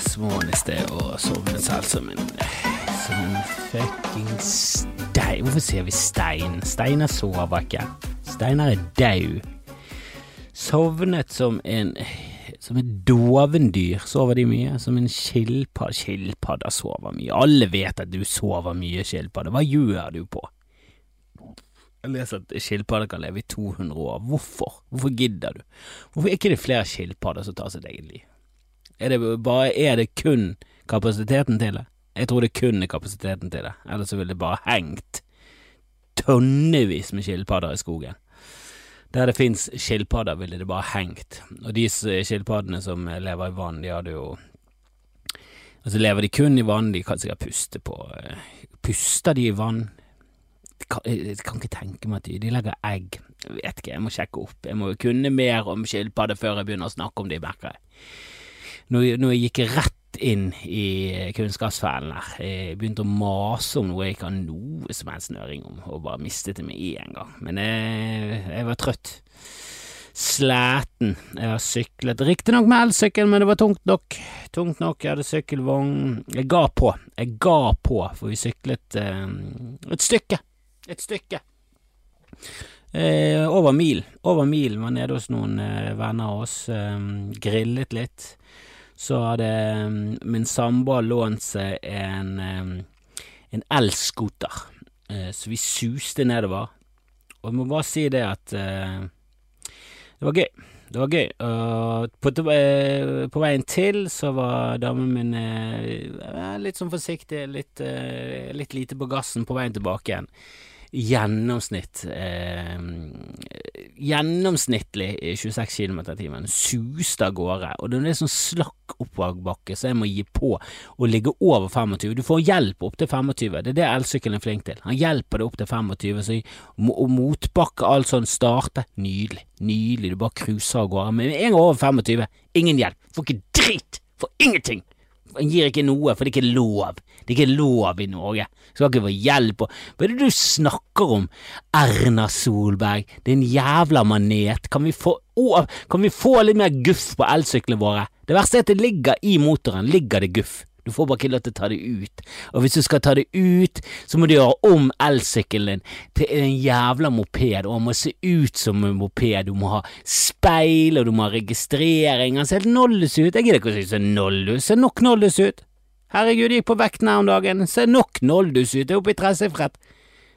småneste og sovnet selv som en en fucking stein Hvorfor sier vi stein? Steinar sover ikke. Steinar er daud. Sovnet som en Som et dovendyr sover de mye. Som en skilpadde. Skilpadder sover mye. Alle vet at du sover mye, skilpadde. Hva gjør du på? Jeg leser at skilpadder kan leve i 200 år. Hvorfor? Hvorfor gidder du? Hvorfor er det ikke flere skilpadder som tar sitt eget liv? Er det, bare, er det kun kapasiteten til det? Jeg tror det kun er kapasiteten til det, ellers ville det bare hengt tonnevis med skilpadder i skogen. Der det fins skilpadder, ville det bare hengt. Og de skilpaddene som lever i vann, de hadde jo Altså, lever de kun i vann, de kan sikkert puste på Puster de i vann? Jeg kan ikke tenke meg at de, de legger egg. Jeg vet ikke, jeg må sjekke opp. Jeg må kunne mer om skilpadder før jeg begynner å snakke om de, merker jeg. Nå, nå gikk rett inn i kunnskapsfellen her. Jeg begynte å mase om noe jeg ikke har noe som helst snøring om, og bare mistet det med en gang. Men jeg, jeg var trøtt. Slæten. Jeg har syklet, riktignok med elsykkel, men det var tungt nok. Tungt nok, jeg hadde sykkelvogn. Jeg ga på. Jeg ga på, for vi syklet eh, et stykke. Et stykke. Eh, over mil. Over mil. Var nede hos noen eh, venner av oss. Eh, grillet litt. Så hadde min samboer lånt seg en, en elscooter, så vi suste nedover. Og jeg må bare si det at det var gøy. Det var gøy. Og på, på veien til så var damen min litt sånn forsiktig, litt, litt lite på gassen på veien tilbake igjen gjennomsnitt eh, Gjennomsnittlig 26 km i timen. Suste av gårde. Og det er sånn slakk oppoverbakke, så jeg må gi på og ligge over 25. Du får hjelp opp til 25. Det er det elsykkelen er flink til. Han hjelper deg opp til 25, så og motbakke, alt sånn, starte. Nydelig. Nydelig. Du bare cruiser av gårde. Men en gang over 25, ingen hjelp. Får ikke drit. Får ingenting. Han gir ikke noe, for det er ikke lov. Det er ikke lov i Norge. Skal ikke få hjelp og Hva er det du snakker om, Erna Solberg? Er en jævla manet. Kan vi få, å, kan vi få litt mer guff på elsyklene våre? Det verste er at det ligger i motoren, ligger det guff. Du får bare ikke lov til å ta det ut. Og hvis du skal ta det ut, så må du gjøre om elsykkelen din til en jævla moped, og den må se ut som en moped. Du må ha speil, og du må ha registrering. Han ser helt nollus ut. Jeg gidder ikke å se nollus. Ser nok nollus ut. Herregud, jeg gikk på vekten her om dagen. Ser nok nollus ut. Det er oppe i tresifret.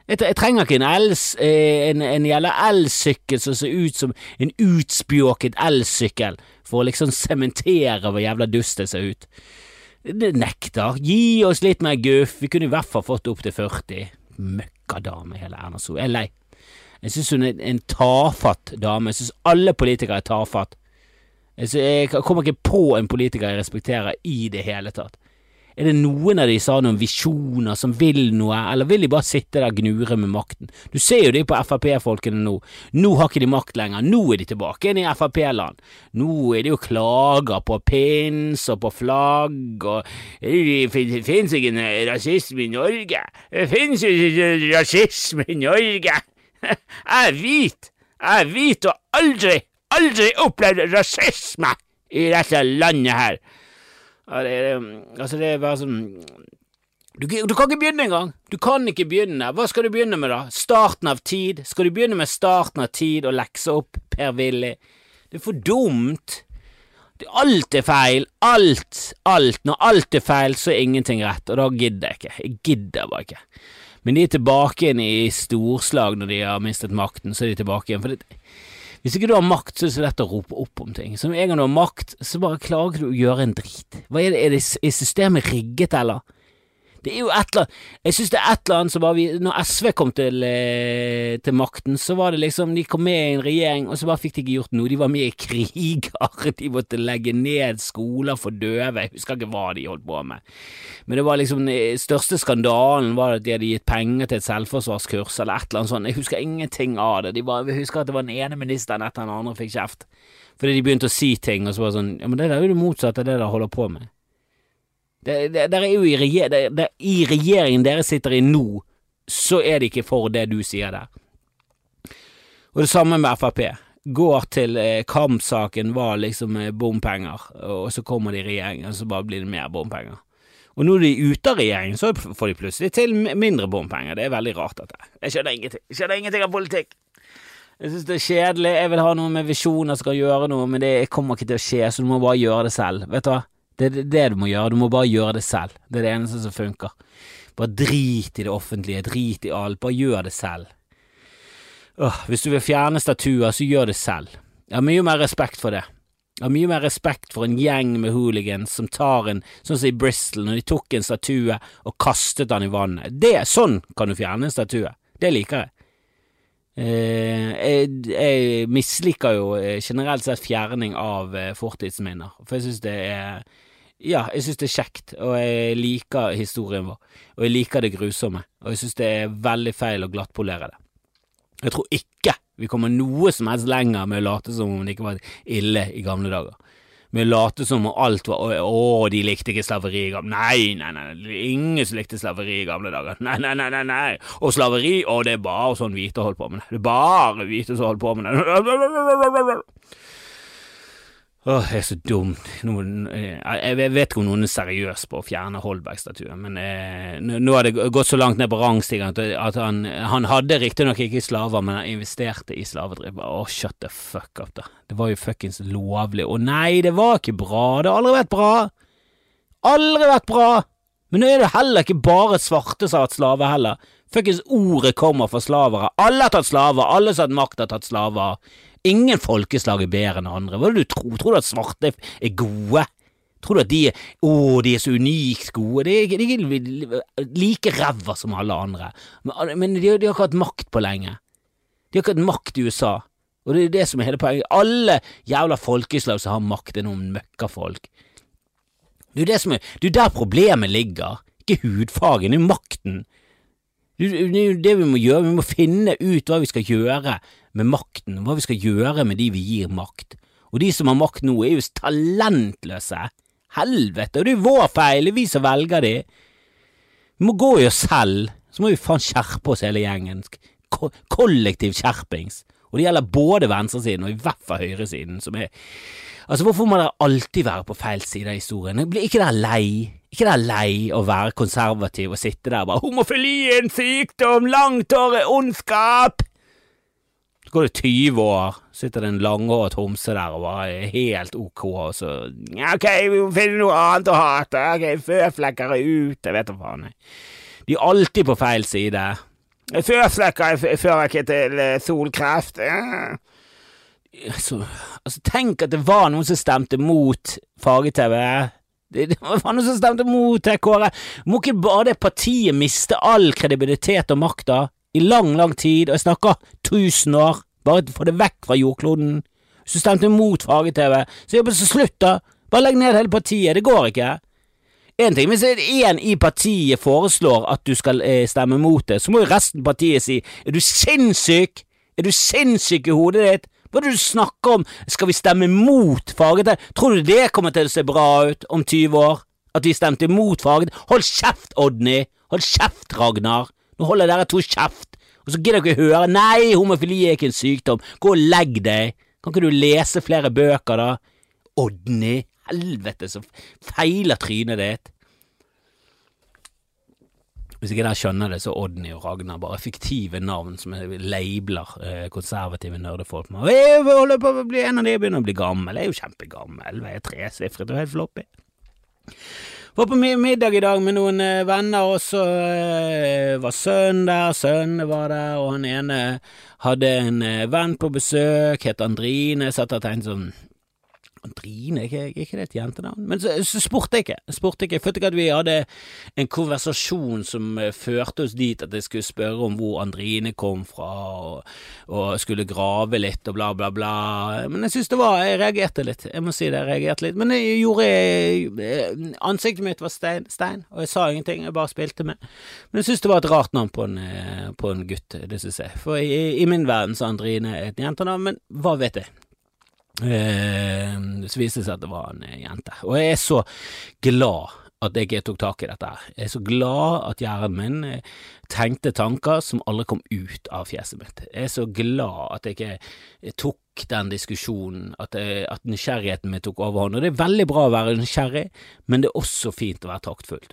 Jeg, jeg, trenger ikke en, els, eh, en, en jævla elsykkel som ser ut som en utspjåket elsykkel, for å liksom sementere hvor jævla dust det ser ut. Nekter. Gi oss litt mer guff. Vi kunne i hvert fall fått opp til 40. Møkkadame, hele Erna Sol. Jeg er lei. Jeg synes hun er en tafatt dame. Jeg synes alle politikere er tafatt. Jeg kommer ikke på en politiker jeg respekterer i det hele tatt. Er det noen av de som har noen visjoner, som vil noe, eller vil de bare sitte der og gnure med makten? Du ser jo de på Frp-folkene nå. Nå har ikke de makt lenger, nå er de tilbake igjen i Frp-land. Nå er det jo klager på pins og på flagg og Det finnes ikke rasisme i Norge. Det finnes ikke rasisme i Norge. Jeg er hvit. Jeg er hvit og aldri, aldri opplevd rasisme i dette landet her. Ja, det, er, altså, det er bare sånn du, du, kan ikke begynne engang! Du kan ikke begynne. Hva skal du begynne med, da? Starten av tid? Skal du begynne med starten av tid og lekse opp Per-Willy? Det er for dumt. Alt er feil. Alt, alt. Når alt er feil, så er ingenting rett, og da gidder jeg ikke. Jeg gidder bare ikke. Men de er tilbake igjen i storslag når de har mistet makten, så er de tilbake igjen. For det, hvis ikke du har makt, så er det så lett å rope opp om ting. Så med en gang du har makt, så bare klarer du å gjøre en drit. Hva er det, er, det, er systemet rigget, eller? Det er jo et eller annet Jeg synes det er et eller annet som bare vi Når SV kom til, eh, til, makten, så var det liksom De kom med i en regjering, og så bare fikk de ikke gjort noe. De var med i kriger, de måtte legge ned skoler for døve. Jeg husker ikke hva de holdt på med. Men det var liksom den største skandalen var at de hadde gitt penger til et selvforsvarskurs eller et eller annet sånt. Jeg husker ingenting av det. De bare, jeg husker at det var den ene ministeren etter den andre fikk kjeft. Fordi de begynte å si ting, og så var det sånn Ja, men det der er jo det motsatte av det dere holder på med. Det, det, det er jo i, regjering, det, I regjeringen dere sitter i nå, så er det ikke for det du sier der. Og det samme med Frp. går til eh, kampsaken var liksom eh, bompenger, og så kommer de i regjering, og så bare blir det mer bompenger. Og nå er de ute av regjering, så får de plutselig til mindre bompenger. Det er veldig rart, dette. Jeg skjønner ingenting. Jeg skjønner ingenting av politikk. Jeg synes det er kjedelig. Jeg vil ha noe med visjoner som skal gjøre noe, men det kommer ikke til å skje, så du må bare gjøre det selv. Vet du hva? Det er det du må gjøre. Du må bare gjøre det selv. Det er det eneste som funker. Bare drit i det offentlige, drit i alt, bare gjør det selv. Åh, hvis du vil fjerne statuer, så gjør det selv. Jeg har mye mer respekt for det. Jeg har mye mer respekt for en gjeng med hooligans som tar en, sånn som i Bristol, når de tok en statue og kastet den i vannet. Det, sånn kan du fjerne en statue. Det liker jeg. Eh, jeg, jeg misliker jo eh, generelt sett fjerning av eh, fortidsminner, for jeg synes det er ja, jeg synes det er kjekt, og jeg liker historien vår, og jeg liker det grusomme, og jeg synes det er veldig feil å glattpolere det. Jeg tror ikke vi kommer noe som helst lenger med å late som om det ikke var ille i gamle dager. Med å late som om alt var Å, de likte ikke slaveri i gamle Nei, nei, nei, ingen som likte slaveri i gamle dager. Nei, nei, nei, nei. nei. Og slaveri, å, det er bare sånn hvite holdt på med det. Det er bare hvite som holdt på med det. Åh, jeg er så dum. Eh, jeg vet ikke om noen er seriøs på å fjerne Holberg-statuen, men eh, nå har det gått så langt ned på rangstigen at han, han hadde riktignok ikke slaver, men han investerte i slavedriver. Åh, shut the fuck up, da. Det var jo fuckings lovlig. Å nei, det var ikke bra. Det har aldri vært bra. Aldri vært bra. Men nå er det heller ikke bare svarte som har hatt slave, heller. Fuckings ordet kommer fra slavere. Alle har tatt slaver. Alle som har hatt makt, har tatt slaver. Ingen folkeslag er bedre enn andre. Hva er det du tror? Tror du at svarte er gode? Tror du at de er Å, de er så unikt gode? De er, de er like ræva som alle andre. Men, de, de, har ikke hatt makt på lenge. De har ikke hatt makt i USA. Og det er det som er hele poenget. Alle jævla folkeslag som har makt, er noen møkkafolk. Det er er Det er der problemet ligger. Ikke hudfargen, det er makten. Det er det vi må gjøre. Vi må finne ut hva vi skal gjøre med makten, hva vi skal gjøre med de vi gir makt. Og de som har makt nå, er jo talentløse. Helvete, og det er vår feil, det er vi som velger de. Vi må gå i oss selv, så må vi faen skjerpe oss hele gjengen. Ko kollektiv skjerpings. Og det gjelder både venstresiden og i hvert fall høyresiden, som er Altså, hvorfor må dere alltid være på feil side av historien? Blir ikke dere lei? Ikke dere lei å være konservativ og sitte der og bare 'Homofili er en sykdom, langt hår er ondskap'? Så går det 20 år, sitter det en langhåret homse der og bare er helt ok, og så Ok, vi må finne noe annet å hate. Ok, føflekker er ute, jeg vet da faen. De er alltid på feil side. Føflekker fører ikke til eh, solkreft. Så, altså, tenk at det var noen som stemte mot farge-TV. Det, det var noen som stemte mot det, Kåre. Må ikke bare det partiet miste all kredibilitet og makta? I lang, lang tid, og jeg snakker tusen år, bare få det vekk fra jordkloden. Du stemte mot farge-TV, så gjør så slutt, da. Bare legg ned hele partiet, det går ikke. En ting, Hvis én i partiet foreslår at du skal eh, stemme mot det, så må jo resten av partiet si er du sinnssyk? Er du sinnssyk i hodet ditt? Hva er det du snakker om? Skal vi stemme mot farge-TV? Tror du det kommer til å se bra ut om 20 år? At vi stemte mot farge Hold kjeft, Odny! Hold kjeft, Ragnar! Nå holder dere to kjeft, og så gidder dere ikke høre. Nei, homofili er ikke en sykdom. Gå og legg deg. Kan ikke du lese flere bøker, da? Odny, helvete, så feiler trynet ditt. Hvis ikke dere skjønner det, så Odny og Ragnar bare fiktive navn som labler eh, konservative nerdefolk med. Jeg holder på å bli en av de, begynner å bli gammel. Jeg er jo kjempegammel, jeg er tresifret og helt floppy. Var på middag i dag med noen eh, venner, og så eh, var sønnen der, sønnen var der, og han ene hadde en eh, venn på besøk, het Andrine, satt og tenkte sånn Andrine, er ikke, ikke det et jentenavn? Men så, så spurte jeg ikke. Spurte ikke. Jeg følte ikke at vi hadde en konversasjon som uh, førte oss dit at jeg skulle spørre om hvor Andrine kom fra, og, og skulle grave litt og bla, bla, bla. Men jeg synes det var Jeg reagerte litt. Jeg må si det, jeg reagerte litt. Men jeg gjorde jeg, Ansiktet mitt var stein, stein, og jeg sa ingenting. Jeg bare spilte med. Men jeg synes det var et rart navn på en, eh, på en gutt, det synes jeg. For i, i min verden så er Andrine et jentenavn, men hva vet jeg? Eh, så viste det seg at det var en jente. Og jeg er så glad at jeg tok tak i dette. Jeg er så glad at hjernen min eh, tenkte tanker som aldri kom ut av fjeset mitt. Jeg er så glad at jeg ikke tok den diskusjonen, at, jeg, at nysgjerrigheten min tok overhånd. Og det er veldig bra å være nysgjerrig, men det er også fint å være taktfull.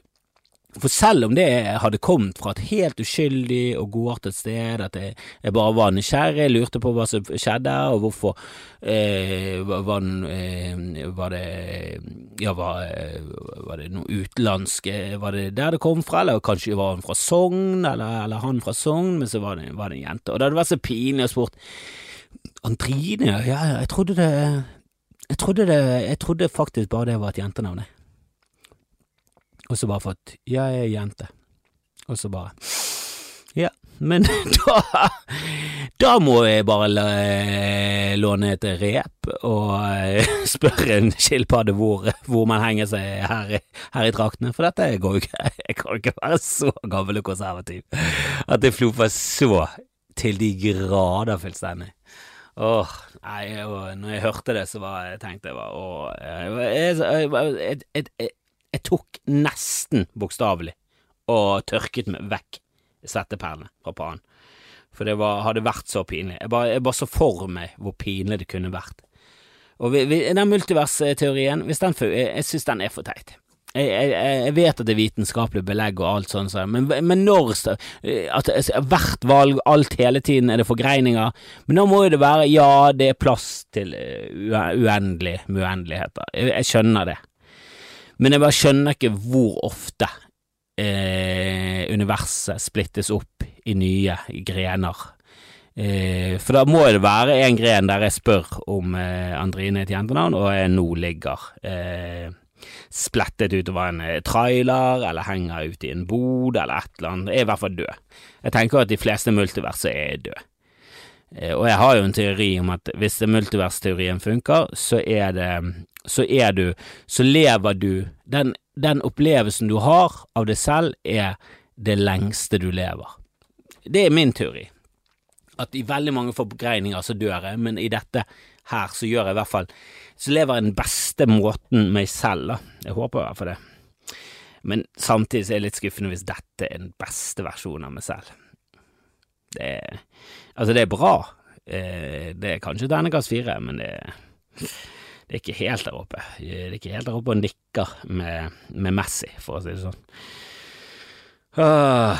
For selv om det hadde kommet fra et helt uskyldig og godartet sted, at jeg, jeg, bare var nysgjerrig, lurte på hva som skjedde, og hvorfor eh, var, eh, var, det Ja, var, var, det noe utenlandsk Var det der det kom fra, eller kanskje var han fra Sogn, eller, eller han fra Sogn, men så var det, var det en jente. Og det hadde vært så pinlig å spurt Andrine, ja, jeg trodde det jeg trodde, det, jeg trodde faktisk bare det var et jentenavn, jeg og så bare fått Ja, jeg er jente. Og så bare Ja, men da Da må jeg bare låne et rep og eh, spørre en skilpadde hvor, hvor, man henger seg her, her i traktene, for dette går jo ikke Jeg kan ikke være så gammel og konservativ at det flopper så til de grader fullstendig. Åh, nei, når jeg hørte det, så var, jeg tenkte jeg bare åh, jeg, jeg, jeg, jeg tok nesten bokstavelig og tørket meg vekk svetteperlene fra pannen. For det var, hadde vært så pinlig. Jeg bare, jeg bare, så for meg hvor pinlig det kunne vært. Og vi, vi, den multiversteorien, hvis jeg, jeg synes den er for teit. Jeg, jeg, jeg, vet at det er vitenskapelig belegg og alt sånt, men, men når at Hvert valg, alt hele tiden er det forgreininger, men nå må jo det være ja, det er plass til uh, uendelig med uendeligheter. Jeg, jeg skjønner det. Men jeg bare skjønner ikke hvor ofte eh, universet splittes opp i nye grener. Eh, for da må det være en gren der jeg spør om eh, Andrine er et jentenavn, og jeg nå ligger eh, splettet utover en eh, trailer, eller henger ute i en bod, eller et eller annet. Jeg er i hvert fall død. Jeg tenker at de fleste multiverser er døde. Eh, og jeg har jo en teori om at hvis multiversteorien funker, så er det så er du Så lever du den, den opplevelsen du har av deg selv, er det lengste du lever. Det er min teori. At i veldig mange forgreininger så dør jeg, men i dette her så gjør jeg i hvert fall Så lever jeg den beste måten meg selv, da. Jeg håper i hvert fall det. Men samtidig så er det litt skuffende hvis dette er den beste versjonen av meg selv. Det er Altså, det er bra. Eh, det er kanskje terningkast fire, men det det er ikke helt der oppe. Det er ikke helt der oppe og nikker med, med Messi, for å si det sånn. Uh,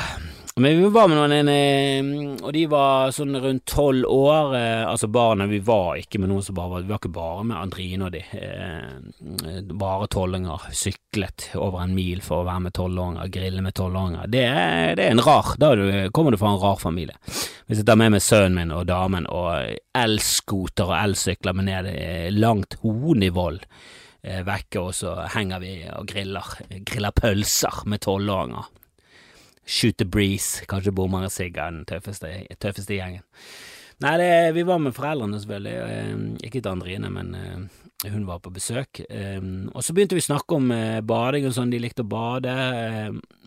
men vi var med noen, eh, og de var sånn rundt tolv år. Eh, altså barna, vi var ikke med noen som bare var Vi var ikke bare med Andrine og de. Eh, bare tolvåringer. Syklet over en mil for å være med tolvåringer, grille med tolvåringer. Det, det, er en rar Da kommer du fra en rar familie. Hvis jeg tar med meg sønnen min og damen og elscooter og elsykler med ned langt Honivoll vekke, og så henger vi og griller, griller pølser med tolvåringer. Shoot the Breeze, kanskje bommere Sigga, den tøffeste, tøffeste gjengen. Nei, det, vi var med foreldrene, selvfølgelig. Eh, ikke til Andrine, men eh, hun var på besøk. Eh, og så begynte vi å snakke om bading og sånn, de likte å bade.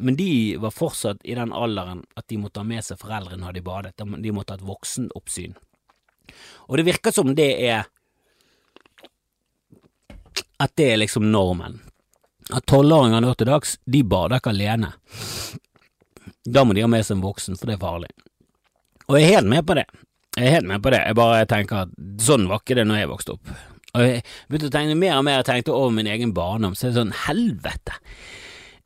Men de var fortsatt i den alderen at de måtte ha med seg foreldrene når de badet. De måtte ha et voksenoppsyn. Og det virker som det er At det er liksom normen. At tolvåringer nå til dags, de bader ikke alene. Da må de ha med seg en voksen, for det er farlig. Og jeg er helt med på det. Jeg er helt med på det. Jeg bare tenker at sånn var ikke det når jeg vokste opp. Og jeg begynte å tenke mer og mer, jeg tenkte over min egen barndom, så er det sånn helvete.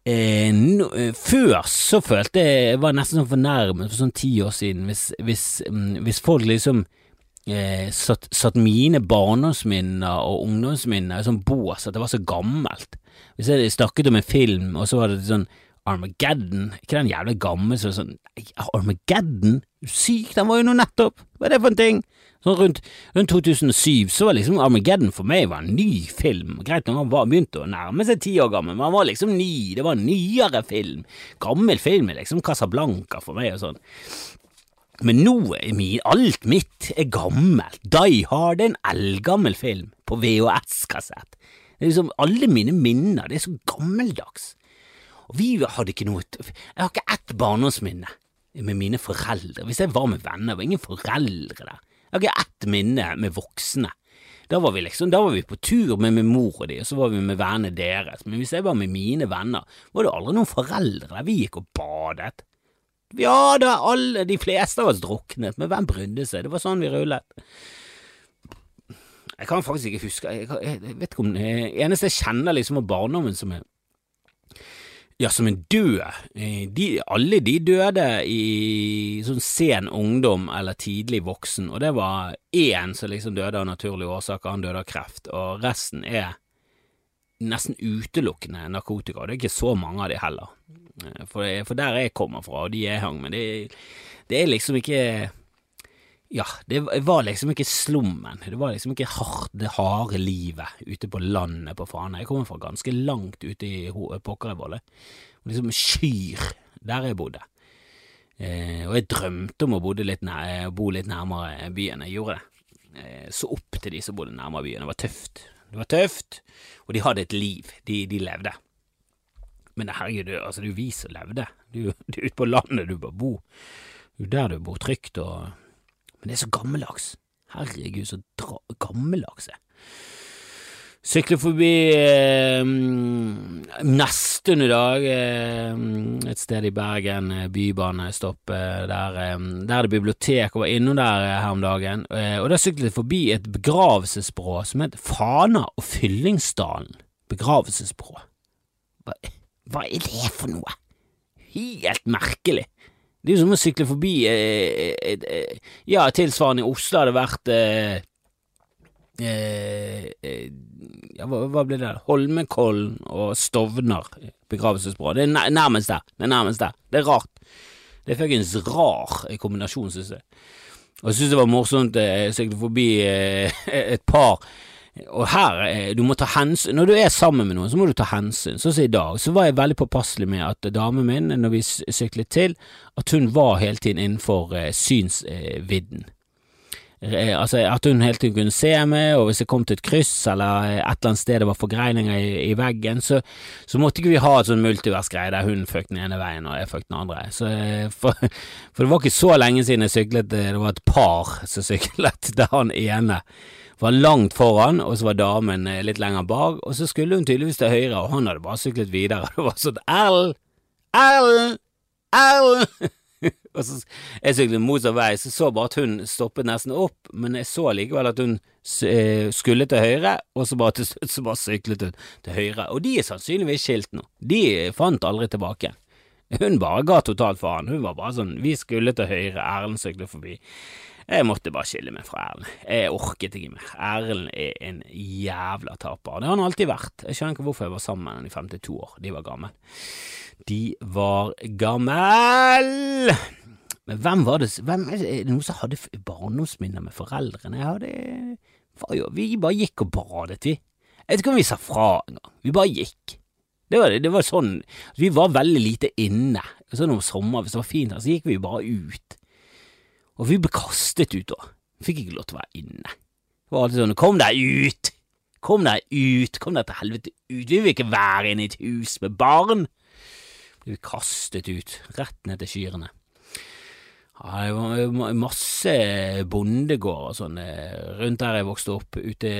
Eh, no, eh, før så følte jeg Jeg var nesten sånn fornærmet for sånn ti år siden, hvis, hvis, um, hvis folk liksom eh, satt, satt, mine barndomsminner og ungdomsminner i sånn bås at det var så gammelt. Hvis jeg snakket om en film, og så var det sånn Armageddon, ikke den jævla gamle som sånn Armageddon? Syk, den var jo nå nettopp! Hva er det for en ting? Sånn rundt, rundt 2007 så var liksom Armageddon for meg var en ny film. Greit nok han begynte å nærme seg ti år gammel, men han var liksom ny. Det var en nyere film. Gammel film liksom Casablanca for meg og sånn. Men nå er min, alt mitt er gammelt. Die Hard er en eldgammel film på VHS-kassett. Liksom Alle mine minner, det er så gammeldags. Og vi hadde ikke noe Jeg har ikke ett barndomsminne med mine foreldre. Hvis jeg var med venner, var ingen foreldre der. Jeg har ikke ett minne med voksne. Da var vi liksom, da var vi på tur med min mor og de, og så var vi med vennene deres. Men hvis jeg var med mine venner, var det aldri noen foreldre der vi gikk og badet. Ja da, alle, de fleste av oss druknet, men hvem brydde seg? Det var sånn vi rullet. Jeg kan faktisk ikke huske Jeg, jeg, vet ikke om det eneste jeg kjenner liksom av barndommen som er ja, som en død. De, alle de døde i sånn sen ungdom eller tidlig voksen, og det var én som liksom døde av naturlige årsaker, han døde av kreft, og resten er nesten utelukkende narkotika, og det er ikke så mange av de heller. For, for der jeg kommer fra, og de jeg hang med, det, det er liksom ikke ja, det var liksom ikke slummen, det var liksom ikke hardt, det harde livet ute på landet på Fana. Jeg kommer fra ganske langt ute i Pokkerøyvollet, liksom Skyr, der jeg bodde. Eh, og jeg drømte om å litt nær, bo litt nærmere byen, jeg gjorde det. Eh, så opp til de som bodde nærmere byen, det var tøft. Det var tøft, og de hadde et liv, de, de levde. Men herregud, altså, det er jo vi som levde, du, er er ute på landet du bør bo, det er jo der du bor trygt og men det er så gammeldags. Herregud, så gammeldags jeg Sykler forbi eh, neste i dag, eh, et sted i Bergen, eh, bybanestopp. Eh, der, eh, der er det bibliotek, og var innom der eh, her om dagen. og da syklet jeg forbi et begravelsesbrå som het Fana og Fyllingsdalen begravelsesbrå. Hva, hva er det for noe? Helt merkelig. Det er jo som å sykle forbi eh, eh, eh, Ja, tilsvarende i Oslo hadde vært eh, eh, eh, ja, hva, hva ble det? Holmenkollen og Stovner begravelsesbyrå. Det er nærmest der. Det er nærmest der. Det er rart. Det er fuckings rar kombinasjon, synes jeg. Og jeg synes det var morsomt, jeg syklet forbi et par og her, eh, du må ta hensyn Når du er sammen med noen, så må du ta hensyn. Sånn som i dag, så var jeg veldig påpasselig med at damen min, når vi syklet til, at hun var hele tiden innenfor eh, synsvidden. Eh, altså at hun hele tiden kunne se meg, og hvis jeg kom til et kryss eller et eller annet sted det var forgreininger i, i veggen, så, så, måtte ikke vi ha et sånn multiversgreie der hun føk den ene veien og jeg føk den andre. Så, for, for, det var ikke så lenge siden jeg syklet, det var et par som syklet, der han ene var langt foran, og så var damen eh, litt lenger bak, og så skulle hun tydeligvis til høyre, og han hadde bare syklet videre. og Det var sånn L, L, L Og så jeg syklet motsatt vei, så så bare at hun stoppet nesten opp, men jeg så likevel at hun eh, skulle til høyre, og så bare til slutt så bare syklet hun til høyre. Og de er sannsynligvis skilt nå. De fant aldri tilbake. Hun bare ga totalt faen. Hun var bare sånn Vi skulle til høyre, Erlend syklet forbi. Jeg måtte bare skille meg fra Erlend. Jeg orket ikke mer. Erlend er en jævla taper. Det har han alltid vært. Jeg skjønner ikke hvorfor jeg var sammen med han i 52 år. De var gamle. De var gammel! Men hvem var det hvem, Er det noen som hadde barndomsminner med foreldrene? Jeg hadde jo, Vi bare gikk og badet, vi. Jeg vet ikke om vi sa fra engang. Vi bare gikk. Det var, det var sånn Vi var veldig lite inne. Sånn om sommeren, hvis det var fint, så gikk vi bare ut. Og vi ble kastet ut da. Fikk ikke lov til å være inne. Det var alltid sånn Kom deg ut! Kom deg ut! Kom deg til helvete ut! Vi vil ikke være inne i et hus med barn! Vi ble kastet ut, rett ned til kyrne. Ja, det var masse bondegård og sånn eh, rundt der jeg vokste opp. Ute,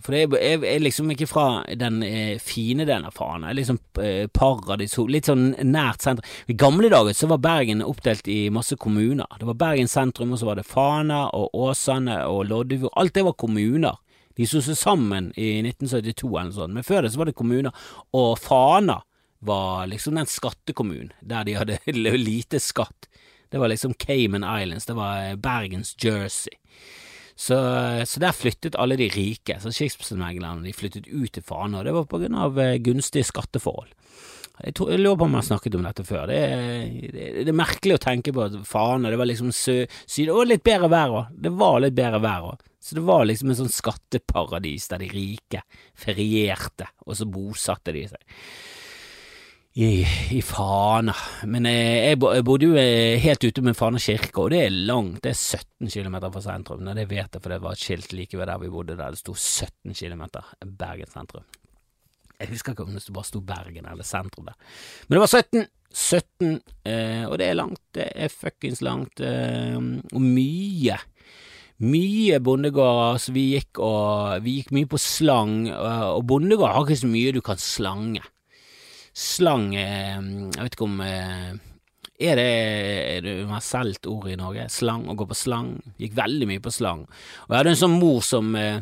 for jeg, er liksom ikke fra den eh, fine delen av Fana. Jeg er liksom eh, paradis, litt sånn nært sentrum. I gamle dager så var Bergen oppdelt i masse kommuner. Det var Bergen sentrum, og så var det Fana og Åsane og Loddefjord. Alt det var kommuner. De sto seg sammen i 1972 eller noe sånt, men før det så var det kommuner. Og Fana var liksom den skattekommunen der de hadde lite skatt. Det var liksom Cayman Islands, det var eh, Bergens Jersey. Så, så der flyttet alle de rike, så skipsmeglerne, de flyttet ut til Fana, og det var på grunn av eh, gunstige skatteforhold. Jeg, tror, jeg lurer på om jeg har snakket om dette før. Det er, det, det er merkelig å tenke på at Fana, det var liksom sø, syd, og litt bedre vær òg. Det var litt bedre vær òg. Så det var liksom en sånn skatteparadis der de rike ferierte, og så bosatte de seg i, i Fana. Men jeg, jeg, bodde jo eh, helt ute med Fana kirke, og det er langt. Det er 17 km fra sentrum. Nei, det vet jeg, for det var et skilt like ved der vi bodde, der det sto 17 km Bergen sentrum. Jeg husker ikke om det bare sto Bergen eller sentrum der, men det var 17. 17, eh, og det er langt. Det er fuckings langt, eh, og mye mye bondegårder, så vi gikk, og, vi gikk mye på slang, og, og bondegård har ikke så mye du kan slange. Slang eh, Jeg vet ikke om eh, Er det et universelt ord i Norge? Slang, å gå på slang. Gikk veldig mye på slang. Og jeg hadde en sånn mor som eh,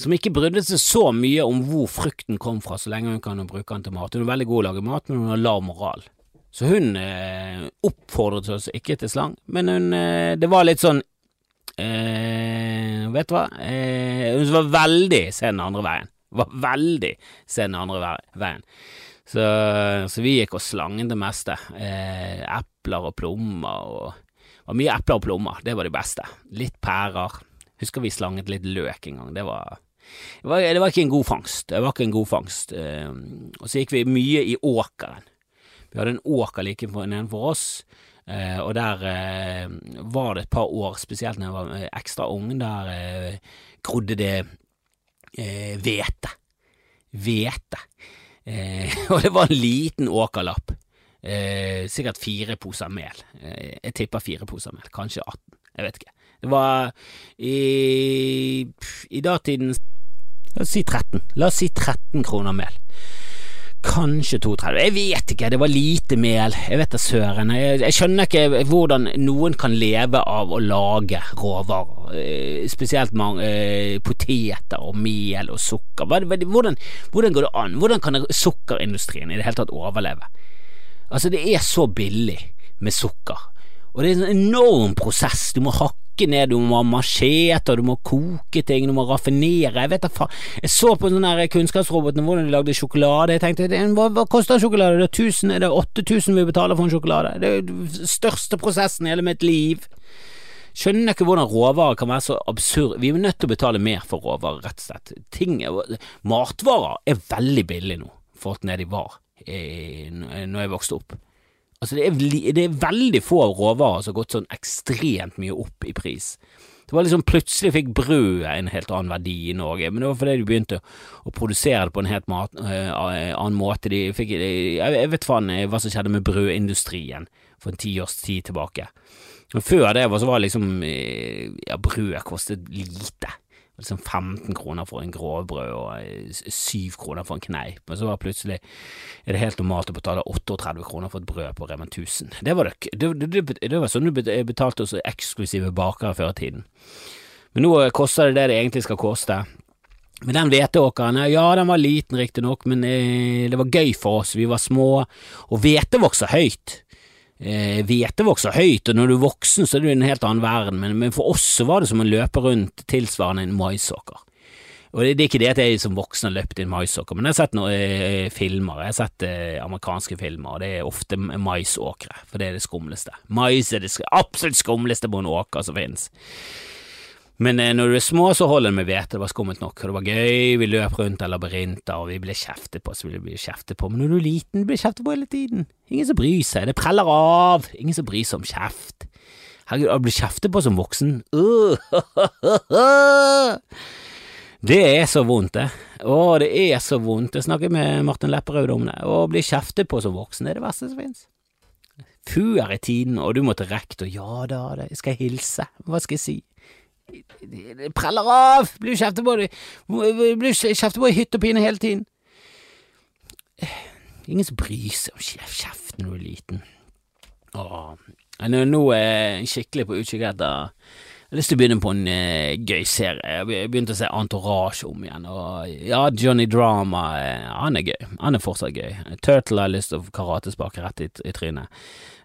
som ikke brydde seg så mye om hvor frukten kom fra, så lenge hun kan bruke den til mat. Hun er veldig god til å lage mat, men hun har lav moral. Så hun eh, oppfordret oss ikke til slang, men hun eh, Det var litt sånn eh, Vet du hva? Hun var veldig se den andre veien. Var veldig se den andre veien. Så, så vi gikk og slangen det meste. Eh, epler og plommer og Det var mye epler og plommer, det var det beste. Litt pærer. Husker vi slanget litt løk en gang. Det var det var, det var, ikke en god fangst. Det var ikke en god fangst. Eh, og så gikk vi mye i åkeren. Vi hadde en åker like nedenfor oss, eh, og der eh, var det et par år, spesielt når jeg var ekstra ung, der grodde det hvete. Hvete. og det var en liten åkerlapp. sikkert fire poser mel. jeg tipper fire poser mel, kanskje 18. Jeg vet ikke. Det var i, i datidens La oss si 13. La oss si 13 kroner mel. Kanskje 32. Jeg vet ikke, det var lite mel. Jeg vet da søren. Jeg, jeg, skjønner ikke hvordan noen kan leve av å lage råvarer. Eh, spesielt mange, eh, poteter og mel og sukker. Hvordan, hvordan går det an? Hvordan kan sukkerindustrien i det hele tatt overleve? Altså, det er så billig med sukker. Og det er en enorm prosess. Du må hakke koke ned, du må ha macheter, du må koke ting, du må raffinere. Jeg vet da faen. Jeg så på den der kunnskapsroboten hvordan de lagde sjokolade. Jeg tenkte hva, hva koster sjokolade? Det er 1000, er det 8000 vi betaler for en sjokolade? Det er den største prosessen i hele mitt liv. Skjønner ikke hvordan råvarer kan være så absurd. Vi er nødt til å betale mer for råvarer, rett og slett. Ting, matvarer er veldig billig nå, forhold til de var eh, når jeg vokste opp. Altså det er, det er veldig få råvarer som har gått sånn ekstremt mye opp i pris. Det var liksom Plutselig fikk brødet en helt annen verdi i Norge, men det var fordi de begynte å produsere det på en helt mat, øh, annen måte. De fikk, de, jeg vet faen eh, hva som skjedde med brødindustrien for en tiårs tid tilbake. Men før det var, så var det liksom ja, brød kostet lite liksom 15 kroner for en grovbrød og 7 eh, kroner for en kneip, men så var plutselig er det helt normalt å betale 38 kroner for et brød på Rema 1000. Det var, det, det, det, var sånn du betalte hos eksklusive bakere før i tiden. Men nå koster det det det egentlig skal koste. Men den hveteåkeren, ja den var liten riktignok, men eh, det var gøy for oss, vi var små, og hvete vokser høyt eh, hvete vokser høyt, og når du er voksen så er du i en helt annen verden, men, men, for oss så var det som å løpe rundt tilsvarende en maisåker. Og det, det, er ikke det at jeg som voksen har løpt i en maisåker, men jeg har sett noen eh, filmer, jeg har sett eh, amerikanske filmer, og det er ofte maisåkre, for det er det skumleste. Mais er det absolutt skumleste på en åker som finnes. Men eh, når du er små, så holder det med hvete. Det var skummelt nok. Og det var gøy, vi løp rundt av labyrinter, og vi ble kjeftet på, så vi ble kjeftet på. Men når du er liten, blir kjeftet på hele tiden. Ingen som bryr seg. Det preller av. Ingen som bryr seg om kjeft. Herregud, å bli kjeftet på som voksen uh, Det er så vondt, det. Å, det er så vondt. Jeg snakket med Martin Lepperød om det. Å bli kjeftet på som voksen det er det verste som finnes. Før i tiden, og du måtte rekke og ja da, det skal jeg hilse, hva skal jeg si? Det preller av! Blir kjeftet på, blir kjeftet på i hytt og pine hele tiden. Ingen som bryr seg om kjeft når du er liten. Åh. Nå er jeg skikkelig på utkikk etter jeg har lyst til å begynne på en uh, gøy serie. Jeg begynte å se Entourage om igjen, og ja, Johnny Drama, uh, han er gøy. Han er fortsatt gøy. Turtle har lyst til å karatesparke rett i, i trynet.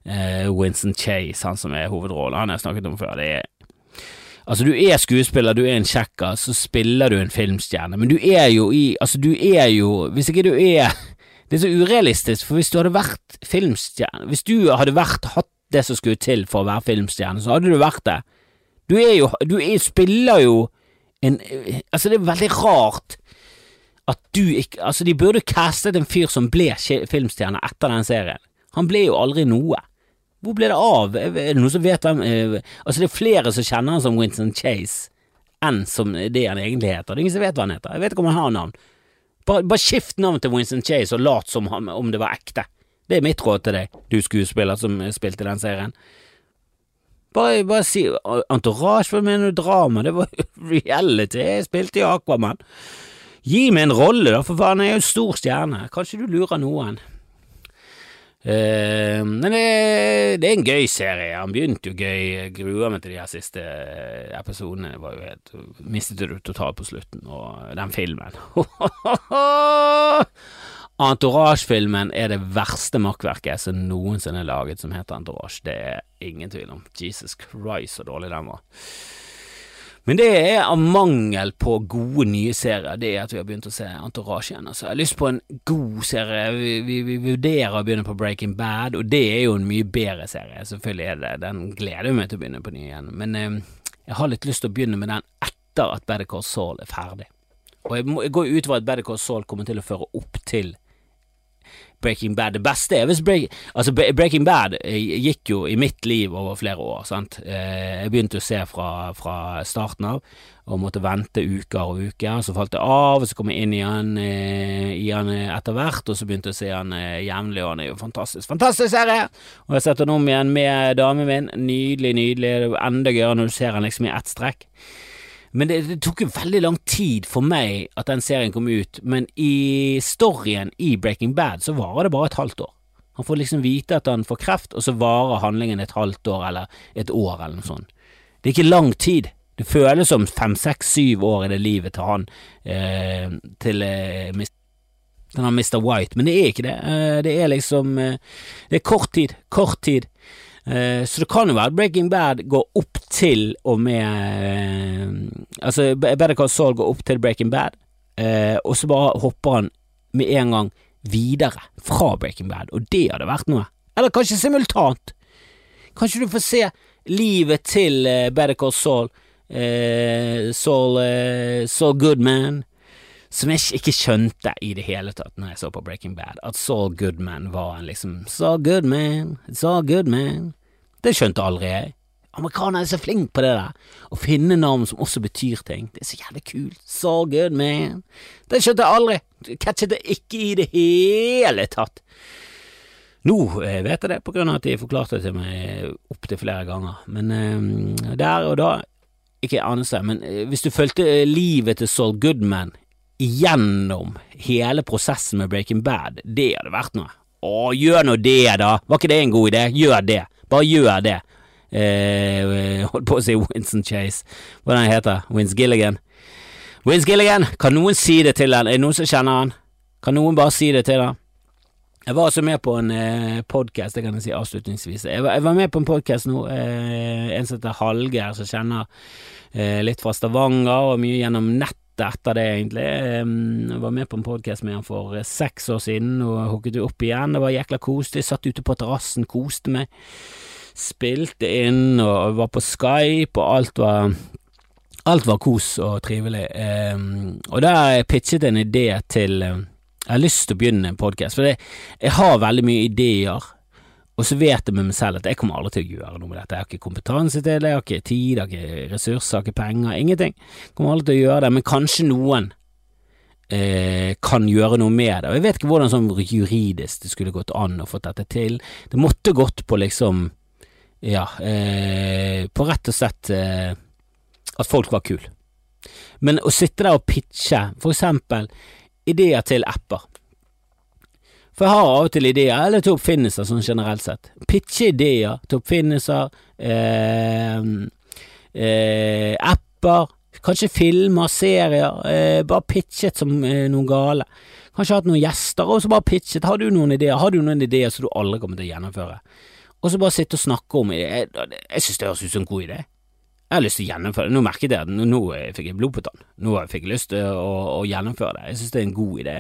Uh, Winston Chase, han som er hovedrollen, han har jeg snakket om før. Det er Altså, du er skuespiller, du er en kjekkas, så spiller du en filmstjerne, men du er jo i Altså, du er jo Hvis ikke du er Det er så urealistisk, for hvis du hadde vært filmstjerne Hvis du hadde vært hatt det som skulle til for å være filmstjerne, så hadde du vært det. Du er jo Du er, spiller jo en Altså, det er veldig rart at du ikke Altså, de burde castet en fyr som ble filmstjerne etter den serien. Han ble jo aldri noe. Hvor ble det av? Er det noen som vet hvem eh, Altså, det er flere som kjenner han som Winston Chase enn som det han egentlig heter. Det er ingen som vet hva han heter. Jeg vet ikke om han har navn. Bare, bare skift navn til Winston Chase og lat som han, om det var ekte. Det er mitt råd til deg, du skuespiller som spilte den serien. Bare, bare si Entourage, hva mener du drama? Det var reality, jeg spilte i Aquaman. Gi meg en rolle, da, for faen, jeg er jo stor stjerne. Kanskje du lurer noen. Uh, men det, det, er en gøy serie. Han begynte jo gøy. Grua meg til de her siste episodene. Det var jo helt, mistet du totalt på slutten, og den filmen. Entourage-filmen er det verste makkverket som noensinne er laget som heter Entourage. Det er ingen tvil om. Jesus Christ, så dårlig den var. Men det er av mangel på gode nye serier, det er at vi har begynt å se Entourage igjen. Altså, jeg har lyst på en god serie. Vi, vi, vi, vurderer å begynne på Breaking Bad, og det er jo en mye bedre serie. Selvfølgelig er det Den gleder jeg meg til å begynne på ny igjen. Men eh, jeg har litt lyst til å begynne med den etter at Better Call Saul er ferdig. Og jeg, må, jeg går ut fra at Better Call Saul kommer til å føre opp til Breaking Bad. Det beste er hvis break, altså Breaking Bad eh, gikk jo i mitt liv over flere år. sant? Eh, jeg begynte å se fra, fra starten av, og måtte vente uker og uker. Så falt det av, og så kom jeg inn i han, eh, etter hvert, og så begynte jeg å se han jevnlig, og han er jo fantastisk. Fantastisk serie! Og jeg har sett han om igjen med damen min. Nydelig, nydelig. Det er enda gøyere når du ser han liksom i ett strekk. Men det, det, tok jo veldig lang tid for meg at den serien kom ut, men i storyen i Breaking Bad så varer det bare et halvt år. Han får liksom vite at han får kreft, og så varer handlingen et halvt år eller et år eller noe sånt. Det er ikke lang tid. Det føles som fem, seks, syv år i det livet til han, eh, til eh, denne Mr. White, men det er ikke det. Eh, det er liksom eh, Det er kort tid. Kort tid. Eh, så det kan jo være Breaking Bad går opp til og med eh, Altså, Better Call Saul går opp til Breaking Bad, eh, og så bare hopper han med en gang videre fra Breaking Bad, og det hadde vært noe. Eller kanskje simultant. Kanskje du får se livet til Better Call Saul, Saul, Saul Goodman som jeg ikke skjønte i det hele tatt når jeg så på Breaking Bad, at Saul Goodman var en liksom Saul Goodman, Saul Goodman. Det skjønte aldri jeg. Amerikanere er så flinke på det der, å finne navn som også betyr ting. Det er så jævlig kult. Saul Goodman. Det skjønte jeg aldri. Catchet det ikke i det hele tatt. Nå eh, vet jeg det, på grunn av at de forklarte det til meg opptil flere ganger, men eh, der og da ikke anelse, men eh, hvis du fulgte livet til Saul Goodman gjennom hele prosessen med Breaking Bad, det hadde vært noe. Å, gjør nå det, da! Var ikke det en god idé? Gjør det! Bare gjør det! Eh, holdt på å si Winston Chase. Hvordan heter han? Wins Gilligan? Wins Gilligan! Kan noen si det til han? Er det noen som kjenner han? Kan noen bare si det til han? Jeg var også med på en eh, podkast, det kan jeg si avslutningsvis. Jeg var, jeg var med på en podkast nå, eh, en som heter Hallgeir, som kjenner eh, litt fra Stavanger og mye gjennom nett etter det, egentlig. Jeg var med på en podkast med han for eh, seks år siden, og hooket opp igjen. Det var jækla koselig. Satt ute på terrassen, koste meg. Spilte inn og var på Skype, og alt var Alt var kos og trivelig. Og der pitchet jeg en idé til Jeg har lyst til å begynne en podkast, for jeg har veldig mye ideer og så vet jeg med meg selv at jeg kommer aldri til å gjøre noe med dette. Jeg har ikke kompetanse til det, jeg har ikke tid, jeg har ikke ressurser, jeg har ikke penger, ingenting. Jeg kommer aldri til å gjøre det, men kanskje noen eh, kan gjøre noe med det. Og jeg vet ikke hvordan sånn juridisk det skulle gått an å få dette til. Det måtte gått på liksom, ja, eh, på rett og slett eh, at folk var kule. Men å sitte der og pitche, for eksempel ideer til apper for jeg har av og til ideer, eller til oppfinnelser sånn generelt sett. Pitche ideer til oppfinnelser, eh, eh, apper, kanskje filmer, serier. Eh, bare pitchet som eh, noen gale. Kanskje hatt noen gjester, og så bare pitchet. Har du noen ideer? Har du noen ideer som du aldri kommer til å gjennomføre? Og så bare sitte og snakke om det. Jeg, jeg synes det høres ut som en god idé. Jeg har lyst til å gjennomføre det. Nå merket jeg at nå, nå fikk jeg blod på tann. Nå fikk jeg lyst til å, å gjennomføre det. Jeg synes det er en god idé.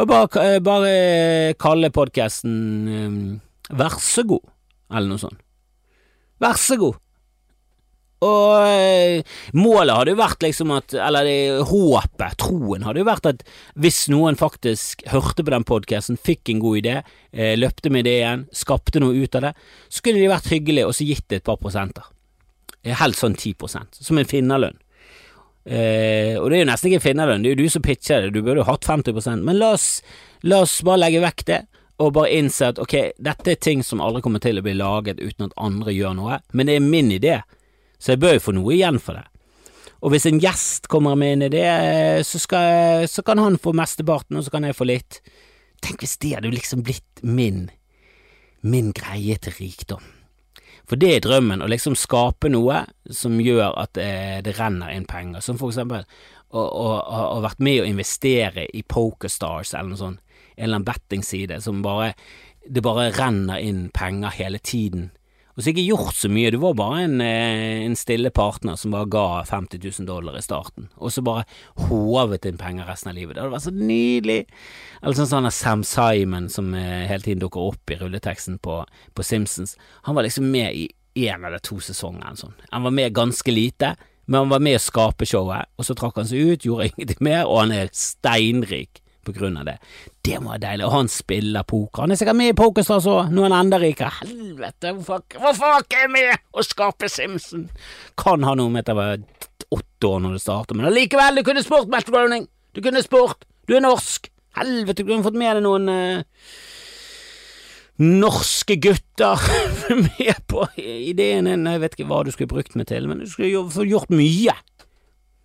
Og bare, eh, bare kalle podkasten um, Vær så god, eller noe sånt. Vær så god. Og eh, målet hadde jo vært liksom at Eller det, håpet, troen, hadde jo vært at hvis noen faktisk hørte på den podkasten, fikk en god idé, eh, løpte med ideen, skapte noe ut av det, så skulle de vært hyggelige og så gitt det et par prosenter. Helst sånn ti prosent, som en finnerlønn. Eh, og det er jo nesten ikke finnerlønn, det er jo du som pitcher det, du burde jo hatt 50% men la oss, la oss bare legge vekk det, og bare innse at ok, dette er ting som aldri kommer til å bli laget uten at andre gjør noe, men det er min idé, så jeg bør jo få noe igjen for det. Og hvis en gjest kommer med en idé, så, skal, så kan han få mesteparten, og så kan jeg få litt. Tenk hvis det hadde liksom blitt min, min greie til rikdom. For det er drømmen, å liksom skape noe som gjør at det, det renner inn penger, som for eksempel å ha vært med å investere i Pokerstars eller noe sånt en eller annen bettingside som bare Det bare renner inn penger hele tiden. Og så ikke gjort så mye, du var bare en, eh, en, stille partner som bare ga 50 000 dollar i starten, og så bare håvet inn penger resten av livet. Det hadde vært så nydelig! Eller sånn sånn Sam Simon som eh, hele tiden dukker opp i rulleteksten på, på Simpsons. Han var liksom med i én eller to sesonger. Sånn. Han var med ganske lite, men han var med å skape showet, og så trakk han seg ut, gjorde ingenting mer, og han er steinrik på grunn av det. Det må være deilig. Og han spiller poker. Han er sikkert med i Pokerstars òg, noen er enda rikere. Helvete, hvorfor, ikke jeg med å skape Simpson? Kan ha noe med at jeg var åtte år når det startet, men allikevel, du kunne spurt, Matt Groening. Du kunne spurt. Du er norsk. Helvete, du kunne fått med deg noen uh, norske gutter med på ideen din. Jeg vet ikke hva du skulle brukt meg til, men du skulle gjort mye.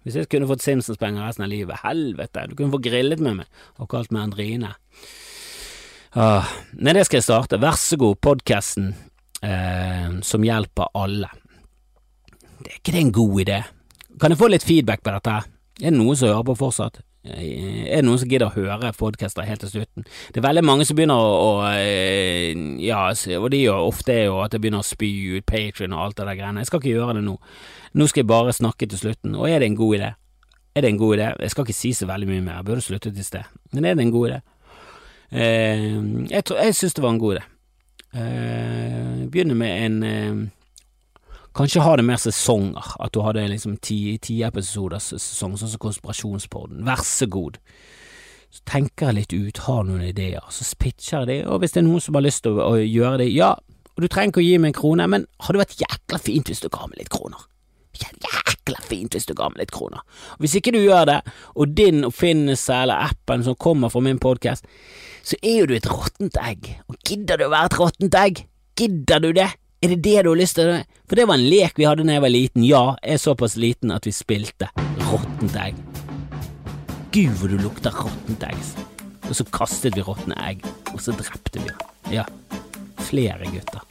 Hvis jeg kunne fått Simpsons-penger resten av livet, helvete, du kunne få grillet med meg og kalt meg Andrine. Ah, nei, det skal jeg starte. Vær så god, podkasten eh, som hjelper alle. Det er ikke det en god idé? Kan jeg få litt feedback på dette? Er det noen som hører på fortsatt? Eh, er det noen som gidder å høre podcaster helt til slutten? Det er veldig mange som begynner å, å eh, Ja, og de gjør ofte er jo at jeg begynner å spy ut Patrion og alt det der greiene. Jeg skal ikke gjøre det nå. Nå skal jeg bare snakke til slutten. Og er det en god idé? Er det en god idé? Jeg skal ikke si så veldig mye mer, jeg burde sluttet i sted. Men er det en god idé? Eh, jeg tror, jeg syns det var en god idé. Eh, begynner med en eh, Kanskje ha det mer sesonger, at du hadde liksom ti, ti episoders sesong, sånn som Konspirasjonspodden. Vær så god. Så tenker jeg litt ut, har noen ideer, så pitcher jeg det, og hvis det er noen som har lyst til å, å gjøre det, ja, og du trenger ikke å gi meg en krone, men hadde vært jækla fint hvis du ga meg litt kroner. Jækla fint hvis du ga meg litt kroner. Og hvis ikke du gjør det, og din oppfinnelse eller appen som kommer fra min podkast, så er jo du et råttent egg, og gidder du å være et råttent egg? Gidder du det? Er det det du har lyst til? For det var en lek vi hadde da jeg var liten. Ja, jeg er såpass liten at vi spilte råttent egg. Gud, hvor du lukter råttent egg. Og så kastet vi råtne egg, og så drepte vi. Ja, flere gutter.